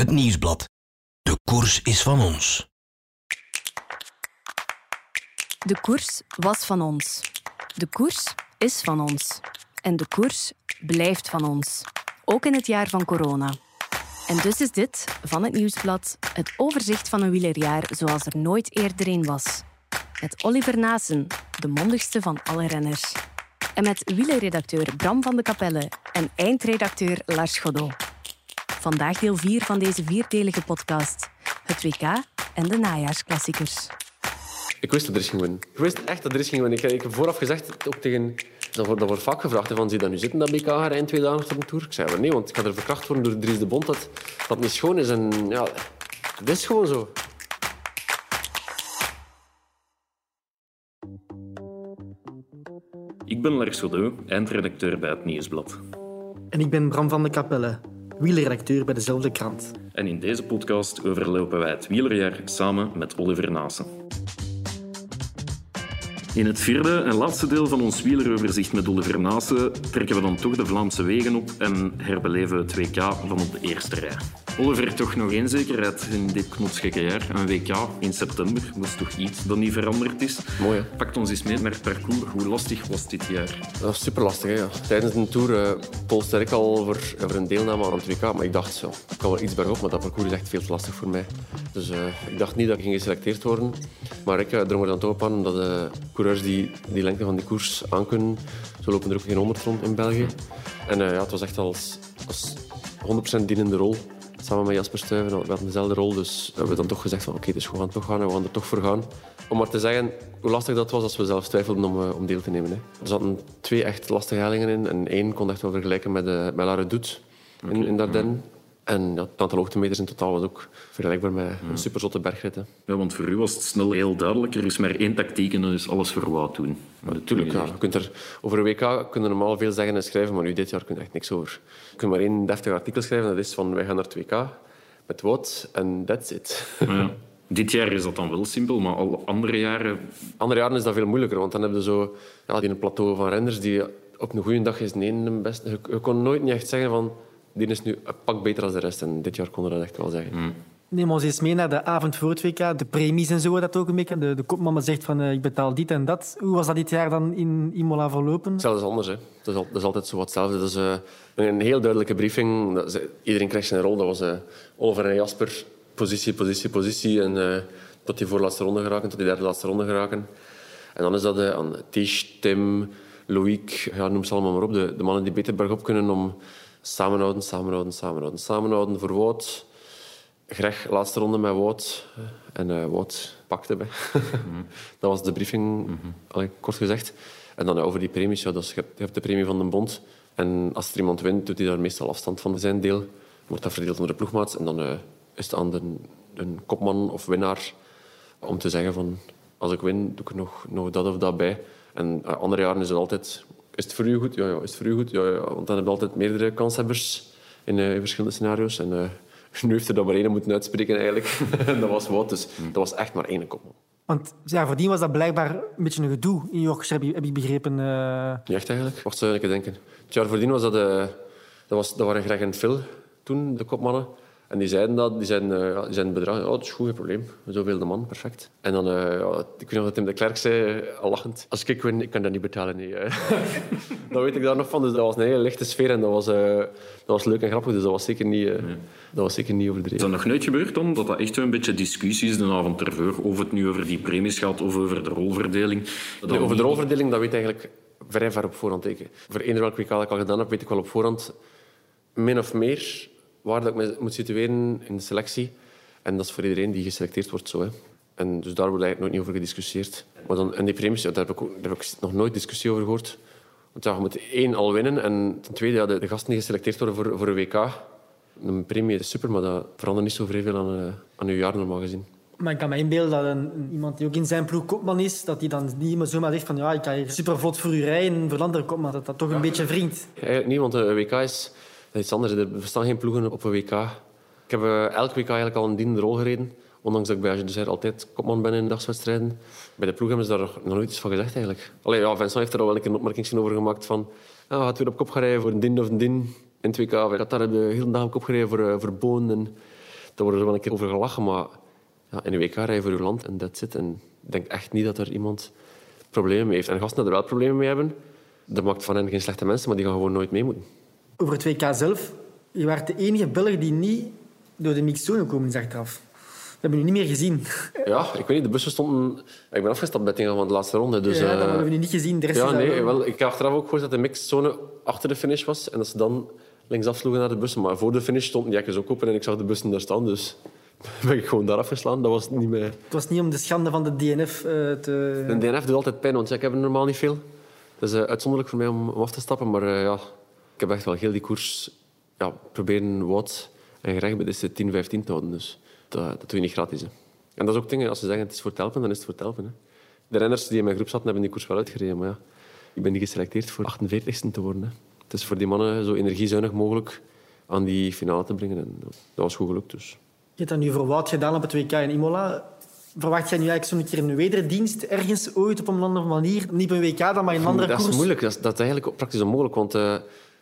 Het Nieuwsblad. De koers is van ons. De koers was van ons. De koers is van ons. En de koers blijft van ons. Ook in het jaar van corona. En dus is dit, van het Nieuwsblad, het overzicht van een wielerjaar zoals er nooit eerder een was. Met Oliver Naassen, de mondigste van alle renners. En met wielerredacteur Bram van de Kapelle en eindredacteur Lars Godot. Vandaag deel 4 van deze vierdelige podcast. Het WK en de najaarsklassiekers. Ik wist dat er is ging winnen. Ik wist echt dat er is ging winnen. Ik, ik heb vooraf gezegd, ook tegen... Dat wordt, dat wordt vaak gevraagd, van, zie je dat nu zitten, dat BK haar eind twee dagen op de Tour? Ik zei, nee, want ik ga er verkracht worden door Dries de Bond dat dat niet schoon is. En ja, het is gewoon zo. Ik ben Lars Godot, eindredacteur bij het Nieuwsblad. En ik ben Bram van de Kapelle, wielerredacteur bij dezelfde krant. En in deze podcast overlopen wij het wielerjaar samen met Oliver Naassen. In het vierde en laatste deel van ons wieleroverzicht met Oliver Naassen trekken we dan toch de Vlaamse wegen op en herbeleven we het WK van op de eerste rij. Oliver, toch nog één zekerheid in dit knotsgekke jaar. Een WK in september, dat is toch iets dat niet veranderd is. Mooi, hè? Pakt ons eens mee naar het parcours. Hoe lastig was dit jaar? Dat was super lastig. Hè, ja. Tijdens de Tour uh, polste ik al voor, voor een deelname aan het WK. Maar ik dacht, zo, ik kan wel iets bergop, maar dat parcours is echt veel te lastig voor mij. Dus uh, ik dacht niet dat ik ging geselecteerd worden. Maar ik drong er dan toch op aan dat coureurs die die lengte van die koers aankunnen, zo lopen er ook geen 100 rond in België. En ja, het was echt als, als 100% dienende rol. Samen met Jasper Stuyven, we hadden dezelfde rol. Dus we hebben dan toch gezegd van oké, okay, dus we gaan toch gaan en we gaan er toch voor gaan. Om maar te zeggen hoe lastig dat was als we zelf twijfelden om, uh, om deel te nemen. Hè. Er zaten twee echt lastige hellingen in. En één kon echt wel vergelijken met, uh, met La Redoute in, okay. in Dardenne. En ja, het aantal hoogtemeters in totaal was ook vergelijkbaar met een superzotte bergrit. Hè. Ja, want voor u was het snel heel duidelijk. Er is maar één tactiek en dat is alles voor wat doen. Natuurlijk, ja. Je kunt er, over een WK kun je normaal veel zeggen en schrijven, maar nu dit jaar kun je echt niks over. Je kunt maar één deftig artikel schrijven. Dat is van wij gaan naar het WK met Wout en that's it. Ja. Dit jaar is dat dan wel simpel, maar alle andere jaren... Andere jaren is dat veel moeilijker, want dan heb je zo ja, die een plateau van renners die op een goede dag is ene de beste. Je, je kon nooit niet echt zeggen van die is nu een pak beter dan de rest. En dit jaar konden we dat echt wel zeggen. Mm. Neem ons eens mee naar de avond voor het WK. De premies en zo, dat ook een beetje. De, de kopman zegt van uh, ik betaal dit en dat. Hoe was dat dit jaar dan in Imola verlopen? Hetzelfde is anders. Hè. Dat, is al, dat is altijd zo wat hetzelfde. Dat is uh, een heel duidelijke briefing. Dat is, iedereen krijgt zijn rol. Dat was uh, Oliver en Jasper. Positie, positie, positie. En tot die voorlaatste ronde geraken, tot die derde laatste ronde geraken. En dan is dat aan Tish, Tim, Loïc, ja, noem ze allemaal maar op. De, de mannen die beter bergop kunnen om samenhouden, samenhouden, samenhouden. Samenhouden voor Wout. Greg, laatste ronde met Wout. En uh, Wout pakte. Mm-hmm. dat was de briefing, allee, kort gezegd. En dan over die premies. Ja, dus je, hebt, je hebt de premie van de bond. En als er iemand wint, doet hij daar meestal afstand van zijn deel. Wordt dat verdeeld onder de ploegmaats. En dan uh, is het aan de, een kopman of winnaar om te zeggen van... Als ik win, doe ik er nog, nog dat of dat bij. En uh, andere jaren is het altijd... Is het voor u goed? Ja, ja. Is het voor u goed? Ja, ja. Want dan heb je altijd meerdere kanshebbers in, uh, in verschillende scenario's. En uh, nu heeft er dan maar één moeten uitspreken eigenlijk. en dat was Wout. Dus dat was echt maar één kopman. Want ja, voordien was dat blijkbaar een beetje een gedoe in Yorkshire, heb, heb ik begrepen. Uh... Niet echt eigenlijk. Wacht, zou ik denken. Het jaar voordien was dat... Uh, dat, was, dat waren Greg en Phil toen, de kopmannen. En die zeiden dat, die zeiden, uh, die zeiden bedrag, ja, dat is goed, geen probleem. Zoveel de man, perfect. En dan, uh, ja, ik weet nog dat Tim de Klerk zei, al lachend, als ik win, ik kan dat niet betalen. Nee. dat weet ik daar nog van, dus dat was een hele lichte sfeer en dat was, uh, dat was leuk en grappig, dus dat was zeker niet, nee. dat was zeker niet overdreven. Is dat nog nooit gebeurd dan, dat dat echt een beetje discussies de avond ervoor, of het nu over die premies gaat of over de rolverdeling? Nee, over de rolverdeling, dat weet ik eigenlijk vrij ver op voorhand. Ik, voor eender welk dat ik al gedaan heb, weet ik wel op voorhand min of meer waar dat ik me moet situeren in de selectie. En dat is voor iedereen die geselecteerd wordt zo. Hè. En dus daar wordt eigenlijk nooit niet over gediscussieerd. Maar dan, en die premies, ja, daar, heb ik ook, daar heb ik nog nooit discussie over gehoord. Want ja, je moet één al winnen. En ten tweede, ja, de, de gasten die geselecteerd worden voor, voor een WK. Een premie is super, maar dat verandert niet zo veel aan, uh, aan je jaar normaal gezien. Maar ik kan me inbeelden dat een, iemand die ook in zijn ploeg kopman is, dat hij dan niet meer zomaar zegt van ja, ik kan hier super vlot voor u rijden voor de andere kopman. Dat dat toch een beetje wringt. Ja, eigenlijk niet, want een WK is... Is iets anders. Er bestaan geen ploegen op een WK. Ik heb uh, elk WK eigenlijk al een dienende rol gereden. Ondanks dat ik bij Agent altijd kopman ben in dagswedstrijden. Bij de ploeg hebben ze daar nog nooit iets van gezegd eigenlijk. Allee, ja, Vincent heeft er al wel een opmerking over gemaakt van... Ja, gaat weer op kop gaan rijden voor een din of een din in het WK. Dat daar de hele dag op kop gereden voor, uh, Boon. Daar wordt er wel een keer over gelachen, maar ja, in een WK rij je voor je land en dat zit. En ik denk echt niet dat er iemand problemen heeft. En gasten die er wel problemen mee hebben, dat maakt van hen geen slechte mensen, maar die gaan gewoon nooit mee moeten. Over het WK zelf, je was de enige Belg die niet door de mixzone komen is achteraf. We hebben u niet meer gezien. Ja, ik weet niet, de bussen stonden... Ik ben afgestapt bij het van de laatste ronde. Dus, ja, dat eh, hebben we nu niet gezien. De rest Ja, nee, wel- ik heb achteraf ook gehoord dat de mixzone achter de finish was en dat ze dan linksaf sloegen naar de bussen. Maar voor de finish stonden die hekken ook open en ik zag de bussen daar staan, dus ben ik gewoon daar afgeslaan. Dat was niet meer... Het was niet om de schande van de DNF eh, te... Een DNF doet altijd pijn, want ja, ik heb er normaal niet veel. Het is eh, uitzonderlijk voor mij om, om af te stappen, maar eh, ja, ik heb echt wel heel die koers ja, proberen wat en gerecht bij deze 10, 15 te houden. Dus dat, dat doe je niet gratis. Hè. En dat is ook dingen, als ze zeggen het is voor het helpen, dan is het voor het helpen. Hè. De renners die in mijn groep zaten, hebben die koers wel uitgereden, maar ja, ik ben niet geselecteerd voor 48ste te worden. Hè. Het is voor die mannen zo energiezuinig mogelijk aan die finale te brengen. En dat was goed gelukt, dus... Je hebt dat nu voor Wout gedaan op het WK in Imola. Verwacht jij nu eigenlijk zo'n keer een wederdienst ergens ooit op een andere manier? Niet op een WK dan, maar in een andere dat koers? is moeilijk. Dat is, dat is eigenlijk praktisch onmogelijk, want eh,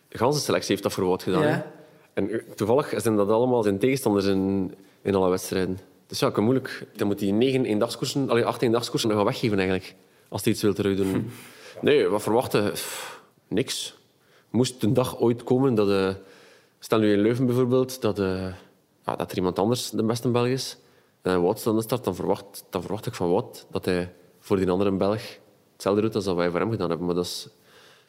ganse selectie heeft dat voor Wout gedaan. Ja. En toevallig zijn dat allemaal zijn tegenstanders in, in alle wedstrijden. Dus ja, ik moeilijk. Dan moet hij negen eendagskoersen, alleen acht eendagskoersen gaan weggeven eigenlijk. Als hij iets wil terugdoen. Nee, wat verwachten? Pff, niks. Moest een dag ooit komen dat... eh stel nu in Leuven bijvoorbeeld, dat, eh, ja, dat er iemand anders de beste Belg is. En Wout staat aan de start, dan verwacht, dan verwacht ik van Wout dat hij voor die andere Belg hetzelfde doet als dat wij voor hem gedaan hebben. Maar dat is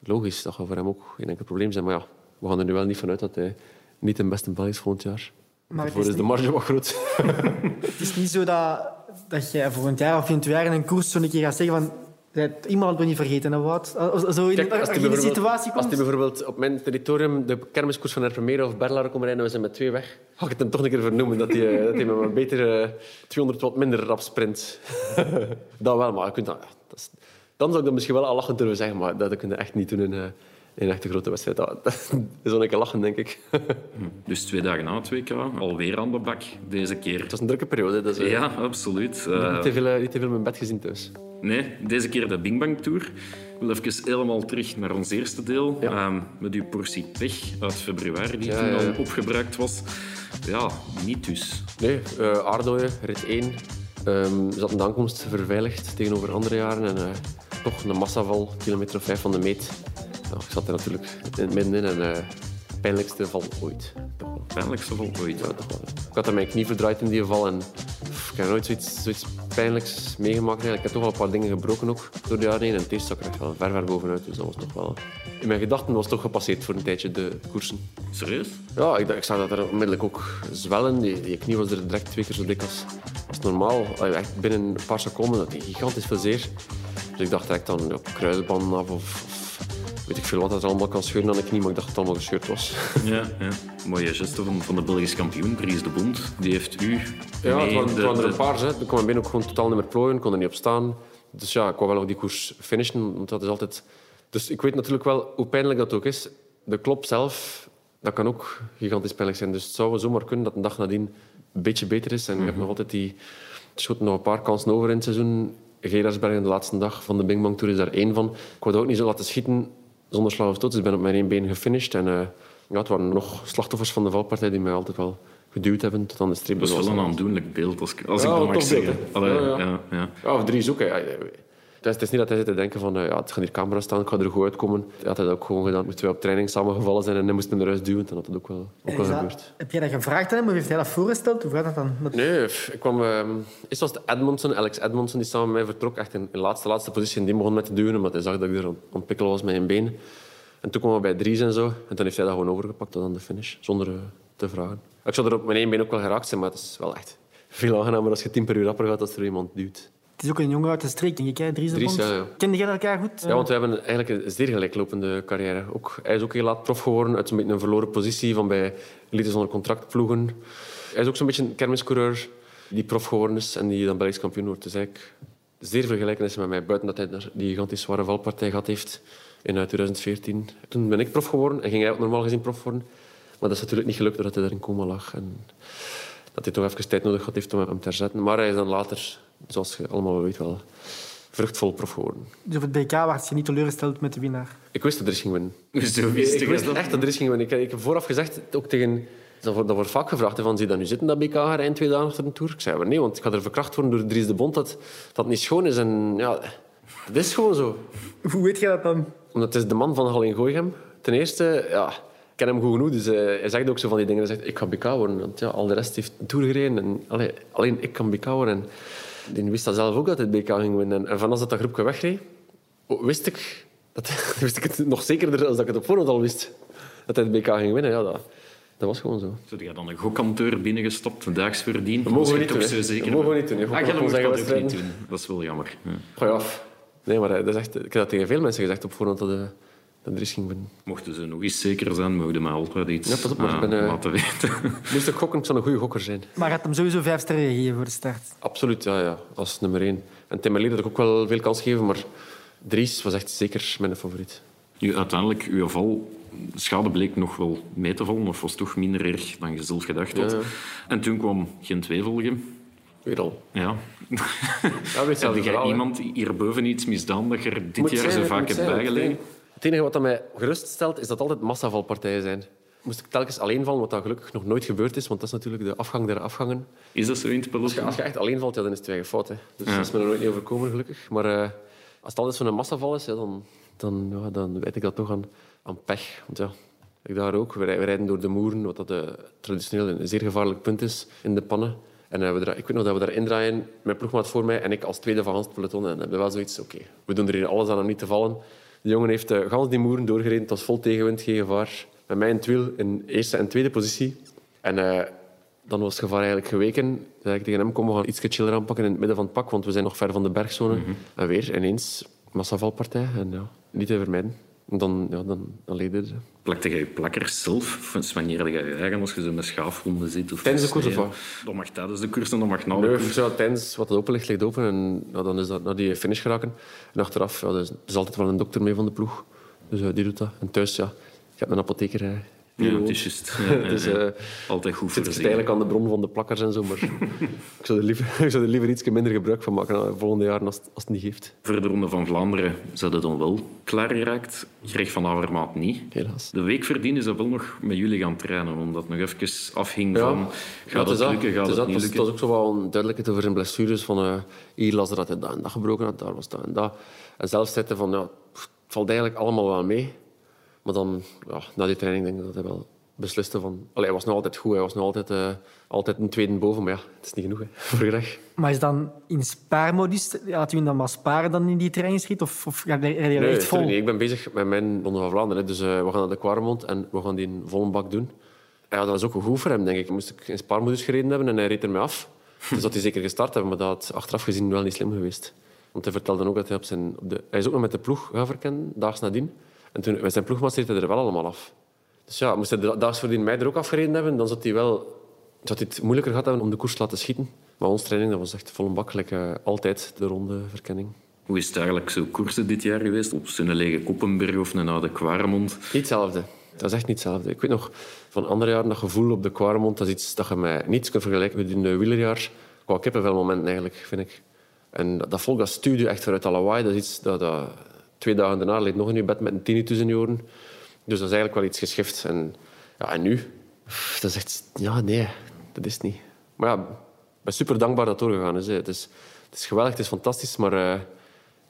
logisch. Dat gaat voor hem ook geen enkel probleem zijn. Maar ja, we gaan er nu wel niet vanuit dat hij niet de beste Belg is volgend jaar. Maar het Daarvoor is, is de niet, marge wat groot. het is niet zo dat, dat jij volgend jaar of in twee jaar in een koers zo'n keer gaat zeggen van... "Jij- Iemand moet niet vergeten, hè, Wout. Als- Zo in, Kijk, als als die je in situatie Als komt... die bijvoorbeeld op mijn territorium de kermiskoers van Erpemeren of Berlare komen rijden en we zijn met twee weg, ga ik het hem toch een keer vernoemen dat hij, eh, dat hij met een beter eh, 200 watt minder rap sprint. dat wel, maar je kunt dat, ja, dat is- dan zou ik dat misschien wel al lachend durven zeggen, maar dat kun je echt niet doen in, eh, in een echte grote wedstrijd. Dat, dat is wel een keer lachen, denk ik. Dus twee dagen na het WK, alweer aan de bak. Deze keer. Het was een drukke periode. Dus, eh, Ja, absoluut. Eh, niet, te veel, eh, niet te veel in mijn bed gezien thuis. nee, deze keer de Bing Bang Tour. Ik wil even helemaal terug naar ons eerste deel. Ja. Ehm, met uw portie pech uit februari, die Ja, toen ja. al opgebruikt was. Ja, niet dus. Nee, eh aardooien, rit 1. Ehm zat de aankomst verveiligd tegenover andere jaren. En eh, toch een massaval, kilometer of vijf van de meet. Ja, ik zat er natuurlijk in het midden in en eh pijnlijkste val ooit. Pijnlijkste val ooit. Ja, toch wel. Ik had mijn knie verdraaid in die val en pff, ik heb nooit zoiets, zoiets pijnlijks meegemaakt. Eigenlijk. Ik heb toch wel een paar dingen gebroken ook door de jaren heen. En het eerste zat er echt wel ver, ver bovenuit. Dus dat was toch wel... In mijn gedachten was het toch gepasseerd voor een tijdje, de koersen. Serieus? Ja, ik, ik zag dat er onmiddellijk ook zwellen. Die, die knie was er direct twee keer zo dik als, als normaal. Echt binnen een paar seconden dat gigantisch veel zeer. Dus ik dacht direct aan ja, kruisbanden af of weet ik veel wat dat allemaal kan scheuren aan de knie, maar ik dacht dat het allemaal gescheurd was. Ja, ja. Mooie geste van, van de Belgisch kampioen, Dries de Bond. Die heeft u Ja, het waren, het de- waren er een paar. Hè. Er kwam binnen ook gewoon totaal niet meer plooien, kon er niet op staan. Dus ja, ik wou wel nog die koers finishen, want dat is altijd... Dus ik weet natuurlijk wel hoe pijnlijk dat ook is. De klop zelf, dat kan ook gigantisch pijnlijk zijn. Dus het zou zomaar kunnen dat een dag nadien een beetje beter is. En ik heb nog altijd die... Schoten nog een paar kansen over in het seizoen. Gerardsbergen, de laatste dag van de Bing Bang Tour, is daar één van. Ik wou dat ook niet zo laten schieten zonder slag of stoot. Dus ik ben op mijn één been gefinished. En eh, ja, het waren nog slachtoffers van de valpartij die mij altijd wel geduwd hebben tot aan de streep. Dat is wel een aandoenlijk beeld, als, ik- als Ja, ik dat mag zeggen. Allee, Ja, ja. ja, ja. Ja, of drie is ja. Het is, is niet dat hij zit te denken van, eh, ja, het gaan hier camera's staan, ik ga er goed uitkomen. Hij had dat ook gewoon gedaan. Moesten wij op training samengevallen zijn en hij moest me eruit duwen, dan had dat ook wel, ook wel Is dat- gebeurd. heb jij dat gevraagd aan hem of heeft hij dat voorgesteld? Hoe gaat dat dan? Dat- Nee, ik kwam... ehm eerst was het Edmondson, Alex Edmondson, die samen met mij vertrok. Echt in de laatste, laatste positie. En die begon met te duwen, omdat hij zag dat ik er aan was met een been. En toen kwamen we bij Dries en zo. En toen heeft hij dat gewoon overgepakt tot aan de finish, zonder eh, te vragen. Ik zou er op mijn één been ook wel geraakt zijn, maar het is wel echt veel aangenamer als je tien per uur rapper gaat als er iemand duwt. Het is ook een jongen uit de streek, denk ik, hè? Dries de Dries, Bond. ja, ja. Kende jij elkaar goed? Ja, want we hebben eigenlijk een zeer gelijklopende carrière. Ook, hij is ook heel laat prof geworden uit beetje een verloren positie van bij elite zonder contract ploegen. Hij is ook zo'n beetje een kermiscoureur die prof geworden is en die dan Belgisch kampioen wordt. Dus eigenlijk zeer veel gelijkenissen met mij, buiten dat hij die gigantisch zware valpartij gehad heeft in eh, 2014. Toen ben ik prof geworden en ging hij ook normaal gezien prof worden. Maar dat is natuurlijk niet gelukt doordat hij daar in coma lag. En dat hij toch even tijd nodig had heeft om hem te herzetten. Maar hij is dan later, zoals je allemaal wel weet, wel vruchtvol prof geworden. Dus op het BK was je niet teleurgesteld met de winnaar. Ik wist dat Dries ging winnen. Ik je wist dat? echt dat Dries ging winnen. Ik, ik heb vooraf gezegd, ook tegen Dat wordt, dat wordt vaak gevraagd, van, zie je dat nu zitten, dat BK eind twee dagen achter de Tour? Ik zei, maar nee, want ik ga er verkracht worden door Dries de Bond dat dat niet schoon is. En ja, dat is gewoon zo. Hoe weet je dat dan? Omdat het is de man van Hal in Gooichem. Ten eerste, ja, ik ken hem goed genoeg, dus eh, hij zegt ook zo van die dingen. Hij zegt, ik ga BK worden. Want ja, al de rest heeft een Tour gereden. En, allee, alleen ik kan BK worden. En die wist dat zelf ook dat hij het BK ging winnen. En, en van als dat, dat groepje wegreed, wist ik, dat, wist ik het nog zekerder dan dat ik het op voorhand al wist. Dat hij het BK ging winnen. Ja, dat, dat was gewoon zo. Zou je dan een gokkanteur binnengestapt, daags verdiend? Dat mogen we niet doen. zo zeker Dat mogen we niet doen. Ah, ja, dat zeggen ook niet doen. Dat is wel jammer. Ja. Gooi af. Nee, maar eh, dat is echt, ik heb dat tegen veel mensen gezegd op voorhand dat, dat Dries ging. Mochten ze nog eens zeker zijn, mogen mij altijd iets Ja, pas op, maar ik ben, laten weten. Moest ik gokken, ik zou een goede gokker zijn. Maar je had hem sowieso vijf sterren gegeven voor de start. Absoluut, ja, ja. Als nummer één. En Tim had ik ook wel veel kans gegeven, maar Dries was echt zeker mijn favoriet. Nu, uiteindelijk, uw val, de schade bleek nog wel mee te vallen, of was toch minder erg dan je zelf gedacht had. Ja, ja. En toen kwam geen tweevolgen. Weer al. Ja. Ja, Heb jij iemand hierboven iets misdaan dat je er dit Moet jaar zo vaak hebt bijgelegen? Het enige wat mij geruststelt, is dat altijd massavalpartijen zijn. Moest ik telkens alleen vallen, wat dat gelukkig nog nooit gebeurd is, want dat is natuurlijk de afgang der afgangen. Is dat zo in het Als je, peloton? als je echt alleen valt, ja, dan is het je eigen fout. Hè. Dus Ja. dat is me nog nooit niet overkomen, gelukkig. Maar eh, als het altijd zo'n massaval is, ja, dan, dan, ja, dan weet ik dat toch aan, aan pech. Want ja, ik daar ook. We, rij- we rijden door de moeren, wat dat, eh, traditioneel een zeer gevaarlijk punt is in de pannen. En we ik weet nog dat we daar indraaien, mijn ploegmaat voor mij en ik als tweede van het peloton. En dan hebben we wel zoiets, oké, we doen er hier alles aan om niet te vallen. De jongen heeft uh, gans die moeren doorgereden, het was vol tegenwind, geen gevaar. Met mij in het wiel in eerste en tweede positie. En eh, dan was het gevaar eigenlijk geweken. Zei ik tegen hem, kom, we gaan iets chiller aanpakken in het midden van het pak, want we zijn nog ver van de bergzone. En weer ineens massavalpartij. En ja, niet te vermijden. Dan, ja, dan, dan leed je. Plakte jij je plakkers zelf? Je je eigen als je zo met schaafwonden zit? Of Tijdens de koers of wat? Dat mag tijdens de koers en dat mag na de koers. zo, tijdens wat het open ligt, ligt open. En ja, dan is dat naar die finish geraken. En achteraf, ja, er, is, er altijd wel een dokter mee van de ploeg. Dus die doet dat. En thuis, ja, je hebt een apotheker. hè. Ja, het is. Ja, Dus Altijd goed voor zit de eigenlijk aan de bron van de plakkers en zo. Maar ik, zou er liever, ik zou er liever iets minder gebruik van maken eh, volgende jaar als, het- als het niet geeft. Voor de Ronde van Vlaanderen zijn ze dan wel klaar geraakt. Greg van Avermaat niet. Helaas. De week verdien is dat wel nog met jullie gaan trainen, omdat het nog even afhing Ja, van Ja, gaat het is dat. lukken, gaat Het is het dat. niet lukken. Het was ook zo wel onduidelijkheid over zijn blessures. Van, eh, hier las er dat hij dat en dat gebroken had, daar was dat en dat. En zelf hij van, ja, het valt eigenlijk allemaal wel mee. Maar dan, ja, na die training denk ik dat hij wel besliste van... Allee, hij was nog altijd goed, hij was nog altijd, eh, altijd een tweede boven. Maar ja, het is niet genoeg hè, voor Greg. Maar is dan in spaarmodus, laat u hem dan maar sparen dan in die trainingsrit? Of, of ga je Nee, echt vol? niet. Ik ben bezig met mijn Ronde van Vlaanderen. hè. Dus eh, we gaan naar de Quaremont en we gaan die in volle bak doen. Ja, dat is ook goed voor hem, denk ik. Moest ik in spaarmodus gereden hebben en hij reed ermee af. Dus dat hij zeker gestart hebben, maar dat had achteraf gezien wel niet slim geweest. Want hij vertelde ook dat hij op zijn... Op de, hij is ook nog met de ploeg gaan verkennen, daags nadien. En toen, met zijn ploegmaat reed hij er wel allemaal af. Dus ja, moest hij de voordien mij er ook afgereden hebben, dan zou hij wel zou hij het moeilijker gehad hebben om de koers te laten schieten. Maar onze training dat was echt volle bak, like, eh, altijd de ronde verkenning. Hoe is het eigenlijk zo koersen dit jaar geweest? Op zo'n lege Koppenberg of een oude Kwaremond? Niet hetzelfde. Dat is echt niet hetzelfde. Ik weet nog van andere jaren dat gevoel op de Quaremont, dat is iets dat je met niets kunt vergelijken met in de wielerjaar. Qua kippenvelmomenten eigenlijk, vind ik. En dat, dat volk dat stuurde echt vanuit lawaai. Dat is iets dat, dat twee dagen daarna ligt nog in je bed met een tinnitus in je. Dus dat is eigenlijk wel iets geschift. En, ja, en nu? Dat is echt... Ja, nee, dat is niet. Maar ja, ik ben super dankbaar dat het doorgegaan is. Het is, het is geweldig, het is fantastisch, maar... eh,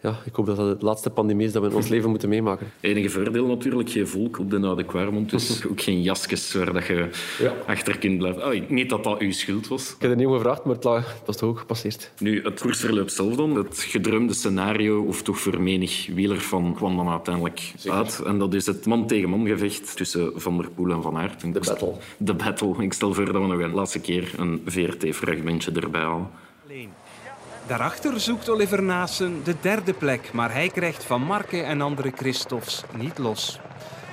ja, ik hoop dat dat de laatste pandemie is dat we in ons leven moeten meemaken. Enige voordeel natuurlijk, geen volk op de oude Kwaremond. Dus ook geen jasjes waar dat je Ja. achter kunt blijven. Oh, niet dat dat uw schuld was. Ik heb er niet om gevraagd, maar het het was toch ook gepasseerd. Nu, het koersverloop zelf dan. Het gedroomde scenario, of toch voor menig wieler van, kwam dan uiteindelijk uit. En dat is het man-tegen-man gevecht tussen Van der Poel en Van Aert. De battle. De battle. Ik stel voor dat we nog een laatste keer een VRT-fragmentje erbij halen. Daarachter zoekt Oliver Naassen de derde plek, maar hij krijgt Van Marke en andere Christoffs niet los.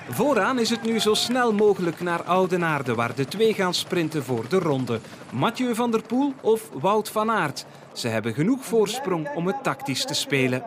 Vooraan is het nu zo snel mogelijk naar Oudenaarde, waar de twee gaan sprinten voor de ronde. Mathieu van der Poel of Wout van Aert. Ze hebben genoeg voorsprong om het tactisch te spelen.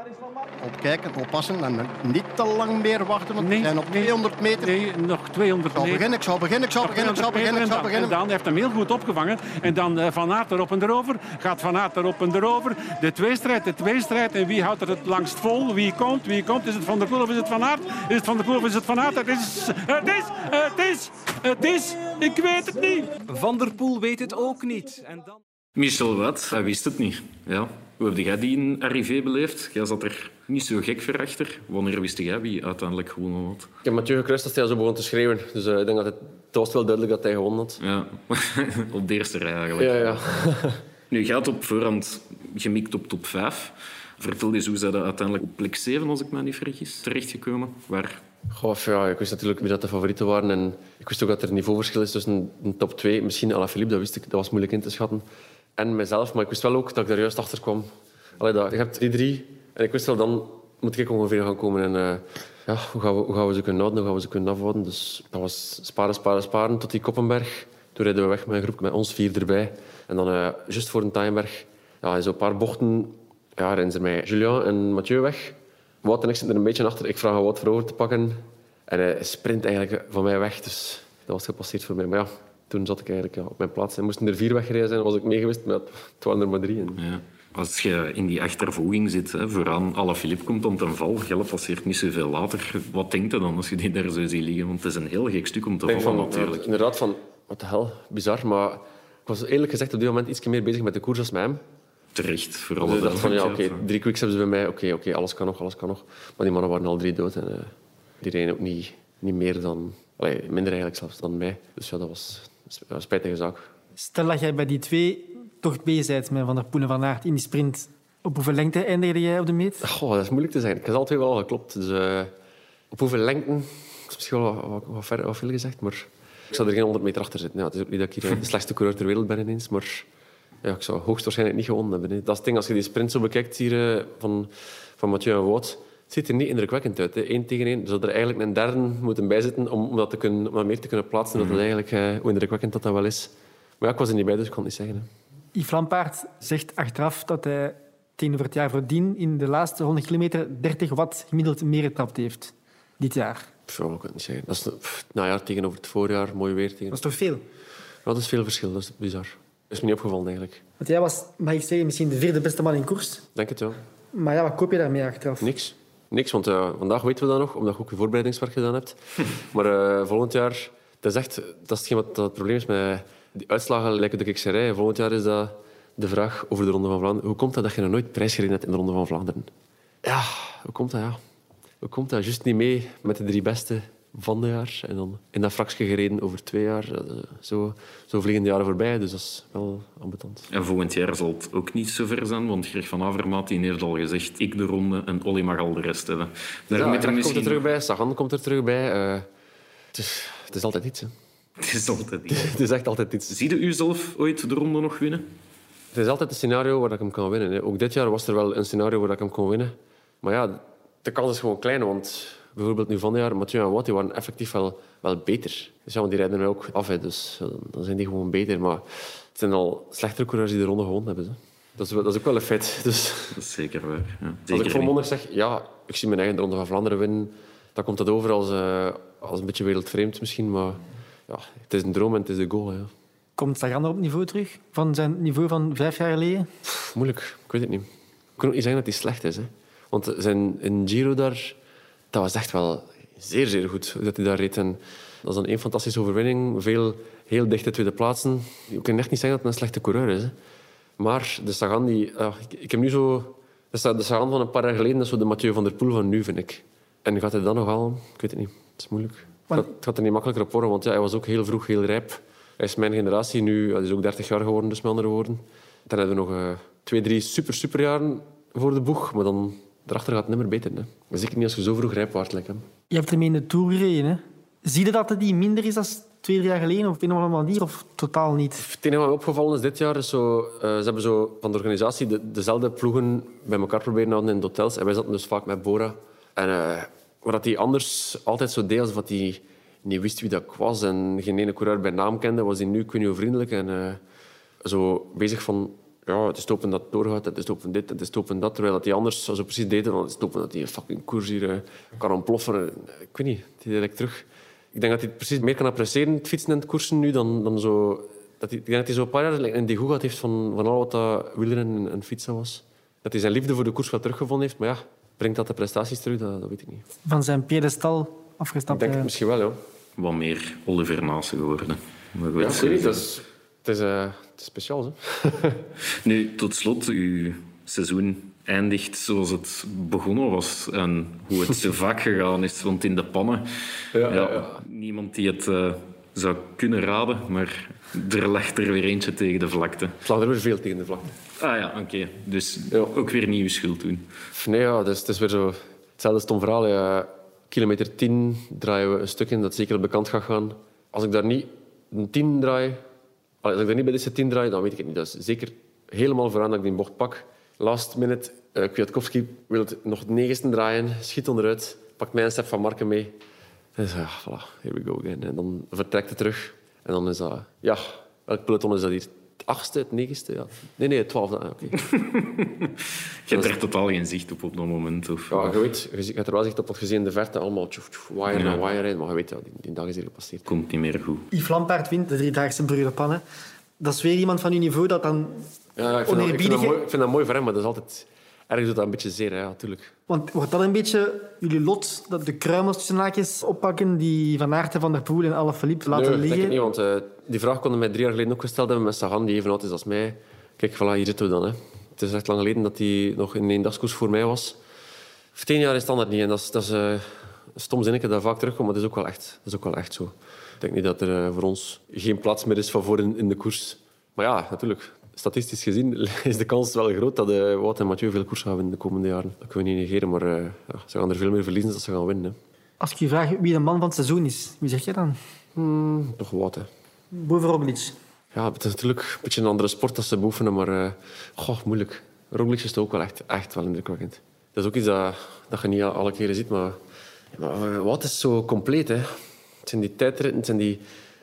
Opkijken, oppassen en niet te lang meer wachten, want Nee, we zijn op nee. 200 meter. Nee, nog 200 Ik zal meter. beginnen, ik zal beginnen, ik zal beginnen, ik zal 200 beginnen, ik zal meter en dan- beginnen. En dan heeft hem heel goed opgevangen. En dan eh, Van Aert erop en erover. Gaat Van Aert erop en erover. De tweestrijd, de tweestrijd. En wie houdt er het langst vol? Wie komt? Wie komt? Is het Van der Poel of is het Van Aert? Is het Van der Poel of is het Van Aert? Het is... Het is... Het is... Het is... Ik weet het niet. Van der Poel weet het ook niet. En dan... Michel Wat, hij wist het niet. Ja. Hoe heb jij die in arrivé beleefd? Jij zat er niet zo gek ver achter. Wanneer wist jij wie uiteindelijk gewonnen had? Ik heb Mathieu gekruist als hij zo begon te schreeuwen. Dus eh, ik denk dat het, het was wel duidelijk dat hij gewonnen had. Ja, op de eerste rij eigenlijk. Ja, ja. Nu, je had op voorhand gemikt op top 5. Vertel eens hoe zij dat uiteindelijk op plek 7, als ik me niet vergis, terechtgekomen. Waar Goh, ja, ik wist natuurlijk wie dat de favorieten waren. En ik wist ook dat er een niveauverschil is tussen een top 2. Misschien Alaphilippe, dat wist ik. Dat was moeilijk in te schatten. En mezelf. Maar ik wist wel ook dat ik daar juist achter kwam. Allee, dat, je hebt die drie. En ik wist wel, dan moet ik ongeveer gaan komen. En uh, ja, hoe, gaan we, hoe gaan we ze kunnen houden? Hoe gaan we ze kunnen afhouden? Dus dat was sparen, sparen, sparen tot die Koppenberg. Toen rijden we weg met een groep met ons vier erbij. En dan, uh, juist voor een Tijenberg, ja, in zo'n paar bochten, ja, rennen ze mij Julien en Mathieu weg. Wout en ik zitten er een beetje achter. Ik vraag Wout voor over te pakken. En hij sprint eigenlijk van mij weg. Dus dat was gepasseerd voor mij. Maar ja, toen zat ik eigenlijk op mijn plaats. En moesten er vier weggereden zijn, was ik mee geweest. Maar het waren er maar drie. Ja. Als je in die achtervolging zit, hè, vooraan Alaphilippe komt om ten val, Gelle passeert niet zoveel later. Wat denkt je dan als je die daar zo ziet liggen? Want het is een heel gek stuk om te vallen van, natuurlijk. Inderdaad, van wat de hel, bizar. Maar ik was eerlijk gezegd op dit moment iets meer bezig met de koers als met hem. Terecht, voor alle Dus ik dacht van, ja, oké, drie quicks hebben ze bij mij. Oké, oké, alles kan nog, alles kan nog. Maar die mannen waren al drie dood. En eh, die reden ook niet, niet meer dan... Allee, minder eigenlijk zelfs dan mij. Dus ja, dat was een spijtige zaak. Stel dat jij bij die twee toch bezig bent met Van der Poel en Van Aert in die sprint. Op hoeveel lengte eindigde jij op de meet? Goh, dat is moeilijk te zeggen. Ik heb altijd wel al geklopt. Dus eh, op hoeveel lengten? Dat is misschien wel wat, wat, wat, ver, wat veel gezegd, maar ik zou er geen 100 meter achter zitten. Ja, het is ook niet dat ik hier de slechtste coureur ter wereld ben ineens, maar ja, ik zou hoogstwaarschijnlijk niet gewonnen hebben. hè. Dat is het ding, als je die sprint zo bekijkt hier eh, van, van Mathieu en Wout, het ziet er niet indrukwekkend uit. Hè. Eén tegen één. Er zou er eigenlijk een derde moeten bijzitten om, om, dat, te kunnen, om dat meer te kunnen plaatsen. Dat het eigenlijk, eh, hoe indrukwekkend dat, dat wel is. Maar ja, ik was er niet bij, dus ik kan het niet zeggen. Hè. Yves Lampaard zegt achteraf dat hij tegenover het jaar voordien in de laatste 100 kilometer 30 watt gemiddeld meer getrapt heeft. Dit jaar. Ja, ik kan het niet zeggen. Dat is pff, najaar tegenover het voorjaar, mooi weer. Tegen... Dat is toch veel? Ja, dat is veel verschil, dat is bizar. Dat is me niet opgevallen eigenlijk. Want jij was, mag ik zeggen, misschien de vierde beste man in koers. Denk het, ja. Maar ja, wat koop je daarmee achteraf? Niks. Niks, want eh, vandaag weten we dat nog, omdat je ook je voorbereidingswerk gedaan hebt. maar eh, volgend jaar, dat is echt, dat is hetgeen wat dat het probleem is met die uitslagen lijken de kikserij. Volgend jaar is dat de vraag over de Ronde van Vlaanderen. Hoe komt dat dat je nog nooit prijsgereden hebt in de Ronde van Vlaanderen? Ja, hoe komt dat, ja? Hoe komt dat? Juist niet mee met de drie beste van het jaar. En dan in dat frakje gereden over twee jaar. Eh, Zo, zo vliegen de jaren voorbij, dus dat is wel ambetant. En volgend jaar zal het ook niet zo ver zijn, want Greg van Avermaat die heeft al gezegd ik de ronde en Olly mag al de rest hebben. Daar Ja, er komt er misschien... terug bij, Sagan komt er terug bij. Eh, het, is, het is altijd iets. Hè. Het is altijd niet. Het is echt altijd iets. Zie je u zelf ooit de ronde nog winnen? Het is altijd een scenario waar ik hem kan winnen. Hè. Ook dit jaar was er wel een scenario waar ik hem kon winnen. Maar ja, de kans is gewoon klein. Want bijvoorbeeld nu van het jaar, Mathieu en Wout, die waren effectief wel, wel beter. Dus ja, want die rijden mij ook af. Hè. Dus ja, dan zijn die gewoon beter. Maar het zijn al slechtere coureurs die de ronde gewonnen hebben. Hè. Dat, is, dat is ook wel een feit. Dus Dat is zeker waar. Ja. als ik volmondig zeg, ja, ik zie mijn eigen de Ronde van Vlaanderen winnen, dan komt dat over als, eh, als een beetje wereldvreemd misschien. Maar ja, het is een droom en het is de goal. Ja. Komt Sagan op niveau terug? Van zijn niveau van vijf jaar geleden? Pff, moeilijk, ik weet het niet. Ik kan ook niet zeggen dat hij slecht is. Hè. Want zijn in Giro daar, dat was echt wel zeer, zeer goed dat hij daar reed. En dat is dan één fantastische overwinning. Veel heel dichte tweede plaatsen. Je kan echt niet zeggen dat hij een slechte coureur is. Hè. Maar de Sagan, die, ik, ik heb nu zo... De Sa- de Sagan van een paar jaar geleden, dat is zo de Mathieu van der Poel van nu, vind ik. En gaat hij dat nog halen? Ik weet het niet. Het is moeilijk. Het Want- gaat, het gaat er niet makkelijker op worden, want ja, hij was ook heel vroeg heel rijp. Hij is mijn generatie nu, hij is ook 30 jaar geworden, dus met andere woorden. Dan hebben we nog eh, twee, drie super, super jaren voor de boeg. Maar dan, daarachter gaat het niet meer beter. Hè. Zeker niet als je zo vroeg rijp lijkt. hè. Je hebt hem in de Tour gereden. Hè? Zie je dat het die minder is dan twee, drie jaar geleden? Of op een of andere manier? Of totaal niet? Het enige wat mij opgevallen is dit jaar, is zo, eh, ze hebben zo van de organisatie de, dezelfde ploegen bij elkaar proberen te houden in de hotels. En wij zaten dus vaak met Bora. En eh wat dat hij anders altijd zo deed, alsof hij niet wist wie dat ik was en geen ene coureur bij naam kende, was hij nu, hoe vriendelijk en eh, zo bezig van ja, het is open dat het doorgaat, het is open dit, het is open dat. Terwijl dat die anders zo precies deden, dan is dat die fucking koers hier eh, kan ontploffen. Ik weet niet, die direct terug. Ik denk dat hij het precies meer kan appreciëren, het fietsen en het koersen nu, dan, dan zo... Dat hij, ik denk dat hij zo een paar jaar een degoe gehad heeft van, van al wat dat wielrennen en, en fietsen was. Dat hij zijn liefde voor de koers wat teruggevonden heeft. Maar ja, brengt dat de prestaties terug? Dat, dat weet ik niet. Van zijn piedestal Ik afgestapt. denk het eh. misschien wel, ja. Wat meer Oliver Naassen geworden. Maar goed, Ja, ik weet niet, dat is, het, is, eh, het is speciaal, hè. Nu, tot slot, uw seizoen eindigt zoals het begonnen was. En hoe het zo vaak gegaan is. Want in de pannen, ja, ja. niemand die het eh, zou kunnen raden, maar er legt er weer eentje tegen de vlakte. Het lag er weer veel tegen de vlakte. Ah ja, oké. Dus Ja. ook weer nieuwe schuld doen. Nee, ja, dus het is weer zo hetzelfde stom verhaal. Ja. Kilometer 10 draaien we een stuk in dat zeker bekend gaat gaan. Als ik daar niet een 10 draai, als ik daar niet bij deze 10 draai, dan weet ik het niet. Dat is zeker helemaal vooraan dat ik die bocht pak. Last minute, uh, Kwiatkowski wil het nog het negende draaien, schiet onderuit, pakt mij een step van Marken mee. En zo, ja, voilà, here we go again. En dan vertrekt het terug. En dan is dat... Ja, welk peloton is dat hier? Het achtste, het negende? Ja. Nee, nee, het twaalfde. Ah, oké. Je hebt er totaal geen zicht op op dat moment. Of, Ja, je weet, je hebt er wel zicht op, want je ziet in de verte allemaal tjoef, wire Ja. na wire rijden. Maar je weet, ja, die, die dag is hier gepasseerd. komt niet meer goed. Yves Lampaard wint de driedaagse Brugge Pannen. Dat is weer iemand van uw niveau dat dan... Ja, ik, vind dat, ik, vind dat mooi, ik vind dat mooi voor hem, maar dat is altijd... Ergens doet dat een beetje zeer, ja, natuurlijk. Want wordt dat een beetje jullie lot, dat de kruimels tussen oppakken die Van Aert en Van der Poel en Alaphilippe laten nee, liggen? ik niet, want eh, die vraag konden mij drie jaar geleden ook gesteld hebben met Sagan, die even oud is als mij. Kijk, voilà, hier zitten we dan. Hè. Het is echt lang geleden dat hij nog in een dagskoers voor mij was. Voor tien jaar is standaard niet. En dat is, dat is een stom zinnetje dat vaak terugkomt, maar dat is ook wel echt, dat is ook wel echt zo. Ik denk niet dat er eh, voor ons geen plaats meer is van voor in, in de koers. Maar ja, natuurlijk. Statistisch gezien is de kans wel groot dat eh, Wout en Mathieu veel koers gaan winnen de komende jaren. Dat kunnen we niet negeren, maar eh, ze gaan er veel meer verliezen dan ze gaan winnen. Hè. Als ik je vraag wie de man van het seizoen is, wie zeg je dan? Hmm, toch Wout, hè. Boven Roglic. Ja, het is natuurlijk een beetje een andere sport dat ze beoefenen, maar eh goh, moeilijk. Roglic is toch ook wel echt, echt wel indrukwekkend. Dat is ook iets dat, dat je niet alle keren ziet, maar, maar wat is zo compleet. Hè? Het zijn die tijdritten, het zijn die...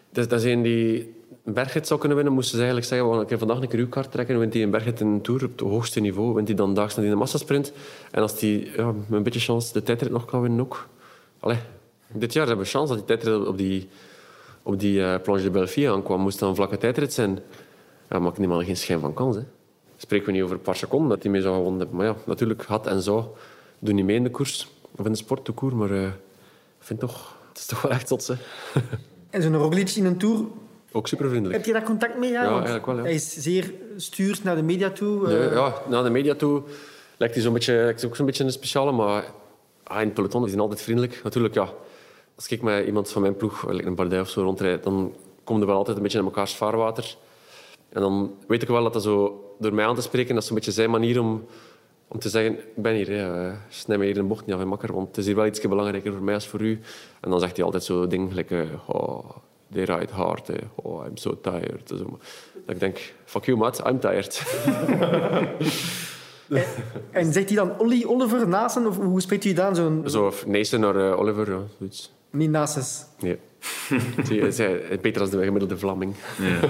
Dat, dat zijn die bergrit zou kunnen winnen, moesten ze eigenlijk zeggen, we gaan vandaag een keer uw kaart trekken, wint hij een bergrit in een Tour op het hoogste niveau, wint hij dan daags naar die massasprint. En als hij met een beetje chance de tijdrit nog kan winnen ook. Dit jaar hebben we chance dat die tijdrit op die op die eh Planche de Belfië aankwam, moest dan een vlakke tijdrit zijn. Ja, maakt die man geen schijn van kans. Hè. Spreken we niet over een paar seconden dat hij mee zou gewonnen hebben. Maar ja, natuurlijk, had en zou doen niet mee in de koers. Of in de sport, de koer. Maar eh, ik vind toch... Het is toch wel echt zot. En zo'n Roglic in een Tour, Ook super vriendelijk. heb je daar contact mee? Ja, Want eigenlijk wel, ja. Hij is zeer stuurs naar de media toe. Nee, eh, ja, naar de media toe lijkt hij zo'n beetje, lijkt ook zo'n beetje een speciale. Maar ah, in het peloton is hij altijd vriendelijk. Natuurlijk, ja. Als ik met iemand van mijn ploeg, like een Bardet of zo, rondrijd, dan komen we wel altijd een beetje in elkaars vaarwater. En dan weet ik wel dat dat zo, door mij aan te spreken, dat is een beetje zijn manier om, om te zeggen, ik ben hier, hè, eh, snij mij hier een bocht niet af en makker, want het is hier wel iets belangrijker voor mij als voor u. En dan zegt hij altijd zo eh, oh, they ride hard, hè. oh, I'm so tired. Zo. Dat ik denk, fuck you, maat, I'm tired. En zegt hij dan Olly, Oliver, Nasen? Of hoe spreekt u dan? Zo'n... Zo, of Neesten naar eh, Oliver, ja, zoiets. Niet Nases. Nee. Zij- beter dan de gemiddelde Vlaming. Ja.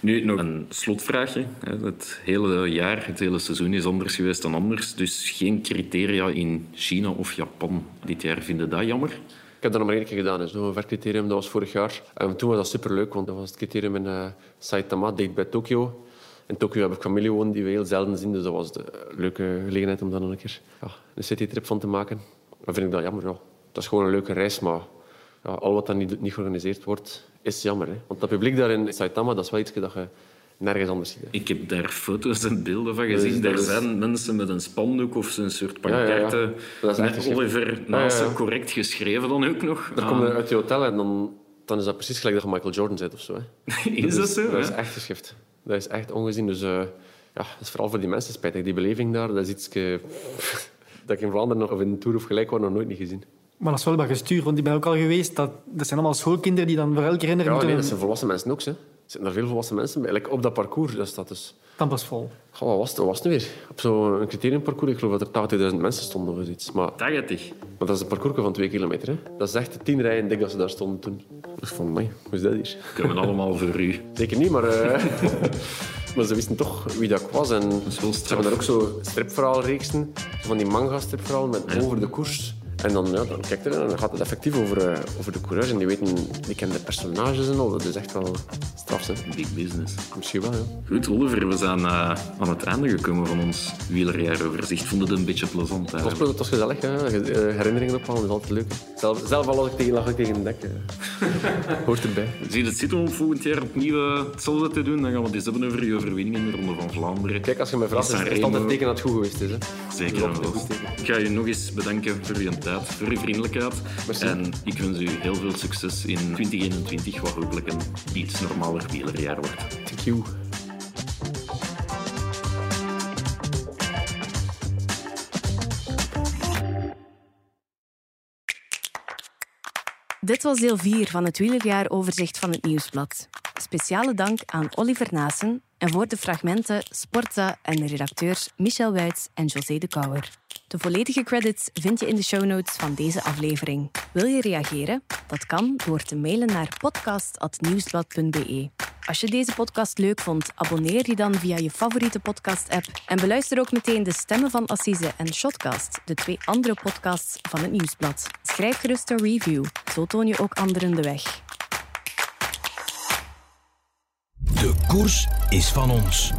Nu, nog een slotvraagje. Het hele jaar, het hele seizoen is anders geweest dan anders. Dus geen criteria in China of Japan dit jaar. Vinden dat jammer? Ik heb dat nog maar één keer gedaan. hè. Zo'n vercriterium, dat was vorig jaar. En toen was dat superleuk, want dat was het criterium in eh, Saitama, dicht bij Tokio. In Tokio heb ik familie wonen die we heel zelden zien, dus dat was de leuke gelegenheid om dan nog een keer ja, een citytrip van te maken. Dan vind ik dat jammer. Ja. Dat is gewoon een leuke reis, maar ja, al wat dan niet, niet georganiseerd wordt, is jammer. Hè. Want dat publiek daar in Saitama, dat is wel iets dat je nergens anders. Ik heb daar foto's en beelden van gezien. Er is- zijn mensen met een spandoek of een soort Ja, ja, ja. pancarte Dat is echt met geschreven. Oliver naast Ja, ja, ja. correct geschreven dan ook nog. Dan kom je uit je hotel en dan, dan is dat precies gelijk dat je Michael Jordan zit of zo. Hè. Is dat zo? Dat is echt geschift. Dat is echt ongezien. Dus eh, ja, dat is vooral voor die mensen spijtig. Die beleving daar, dat is iets dat ik in Vlaanderen nog, of in de Tour of gelijk nog nooit niet gezien. Maar dat is wel wat gestuurd, want ik ben ook al geweest. Dat, dat zijn allemaal schoolkinderen die dan voor elke renner Ja, moeten... nee, dat zijn volwassen mensen ook. Hè. Er zitten daar veel volwassen mensen bij. Like, op dat parcours, dat staat dus... Dan pas vol. Goh, wat was het, wat was het nu weer? Op zo'n criteriumparcours, ik geloof dat er 80.000 mensen stonden of iets. Maar, 80. maar dat is een parcours van twee kilometer. Hè. Dat is echt tien rijen dik dat ze daar stonden toen. Dus van, mij, hoe is dat hier? Kunnen we allemaal voor u. Zeker niet, maar... eh, Maar ze wisten toch wie dat ik was. En wel ze hebben daar ook zo stripverhaalreeksen, zo van die manga-stripverhalen met over de koers. En dan, ja, dan kijk je er en dan gaat het effectief over, eh, over de coureurs. En die weten, die kennen de personages en al. Dat is echt wel straf, hè. Big business. Misschien wel, ja. Goed, Oliver, we zijn eh, aan het einde gekomen van ons wielerjaaroverzicht. Vond het een beetje plezant Het was, het was gezellig, hè. Eh, herinneringen ophalen is altijd leuk. hè. Zelf, zelf al als ik tegen, lag ik tegen een dek. Hoort erbij. Zie je het zitten om volgend jaar opnieuw hetzelfde te doen? Dan gaan we het eens hebben over je overwinning in de Ronde van Vlaanderen. Kijk, als je me vraagt, is het altijd teken dat het goed geweest is. Hè. Zeker wel. Ik ga je nog eens bedanken voor je tijd, voor je vriendelijkheid. Merci. En ik wens u heel veel succes in 2021, wat hopelijk een iets normaler wielerjaar wordt. Thank you. Dit was deel 4 van het wielerjaaroverzicht van het Nieuwsblad. Speciale dank aan Oliver Naassen en voor de fragmenten Sportza en de redacteurs Michel Wuits en José de Kouwer. De volledige credits vind je in de show notes van deze aflevering. Wil je reageren? Dat kan door te mailen naar podcast.nieuwsblad.be. Als je deze podcast leuk vond, abonneer je dan via je favoriete podcast-app en beluister ook meteen de stemmen van Assise en Shotcast, de twee andere podcasts van het Nieuwsblad. Schrijf gerust een review, zo toon je ook anderen de weg. De koers is van ons.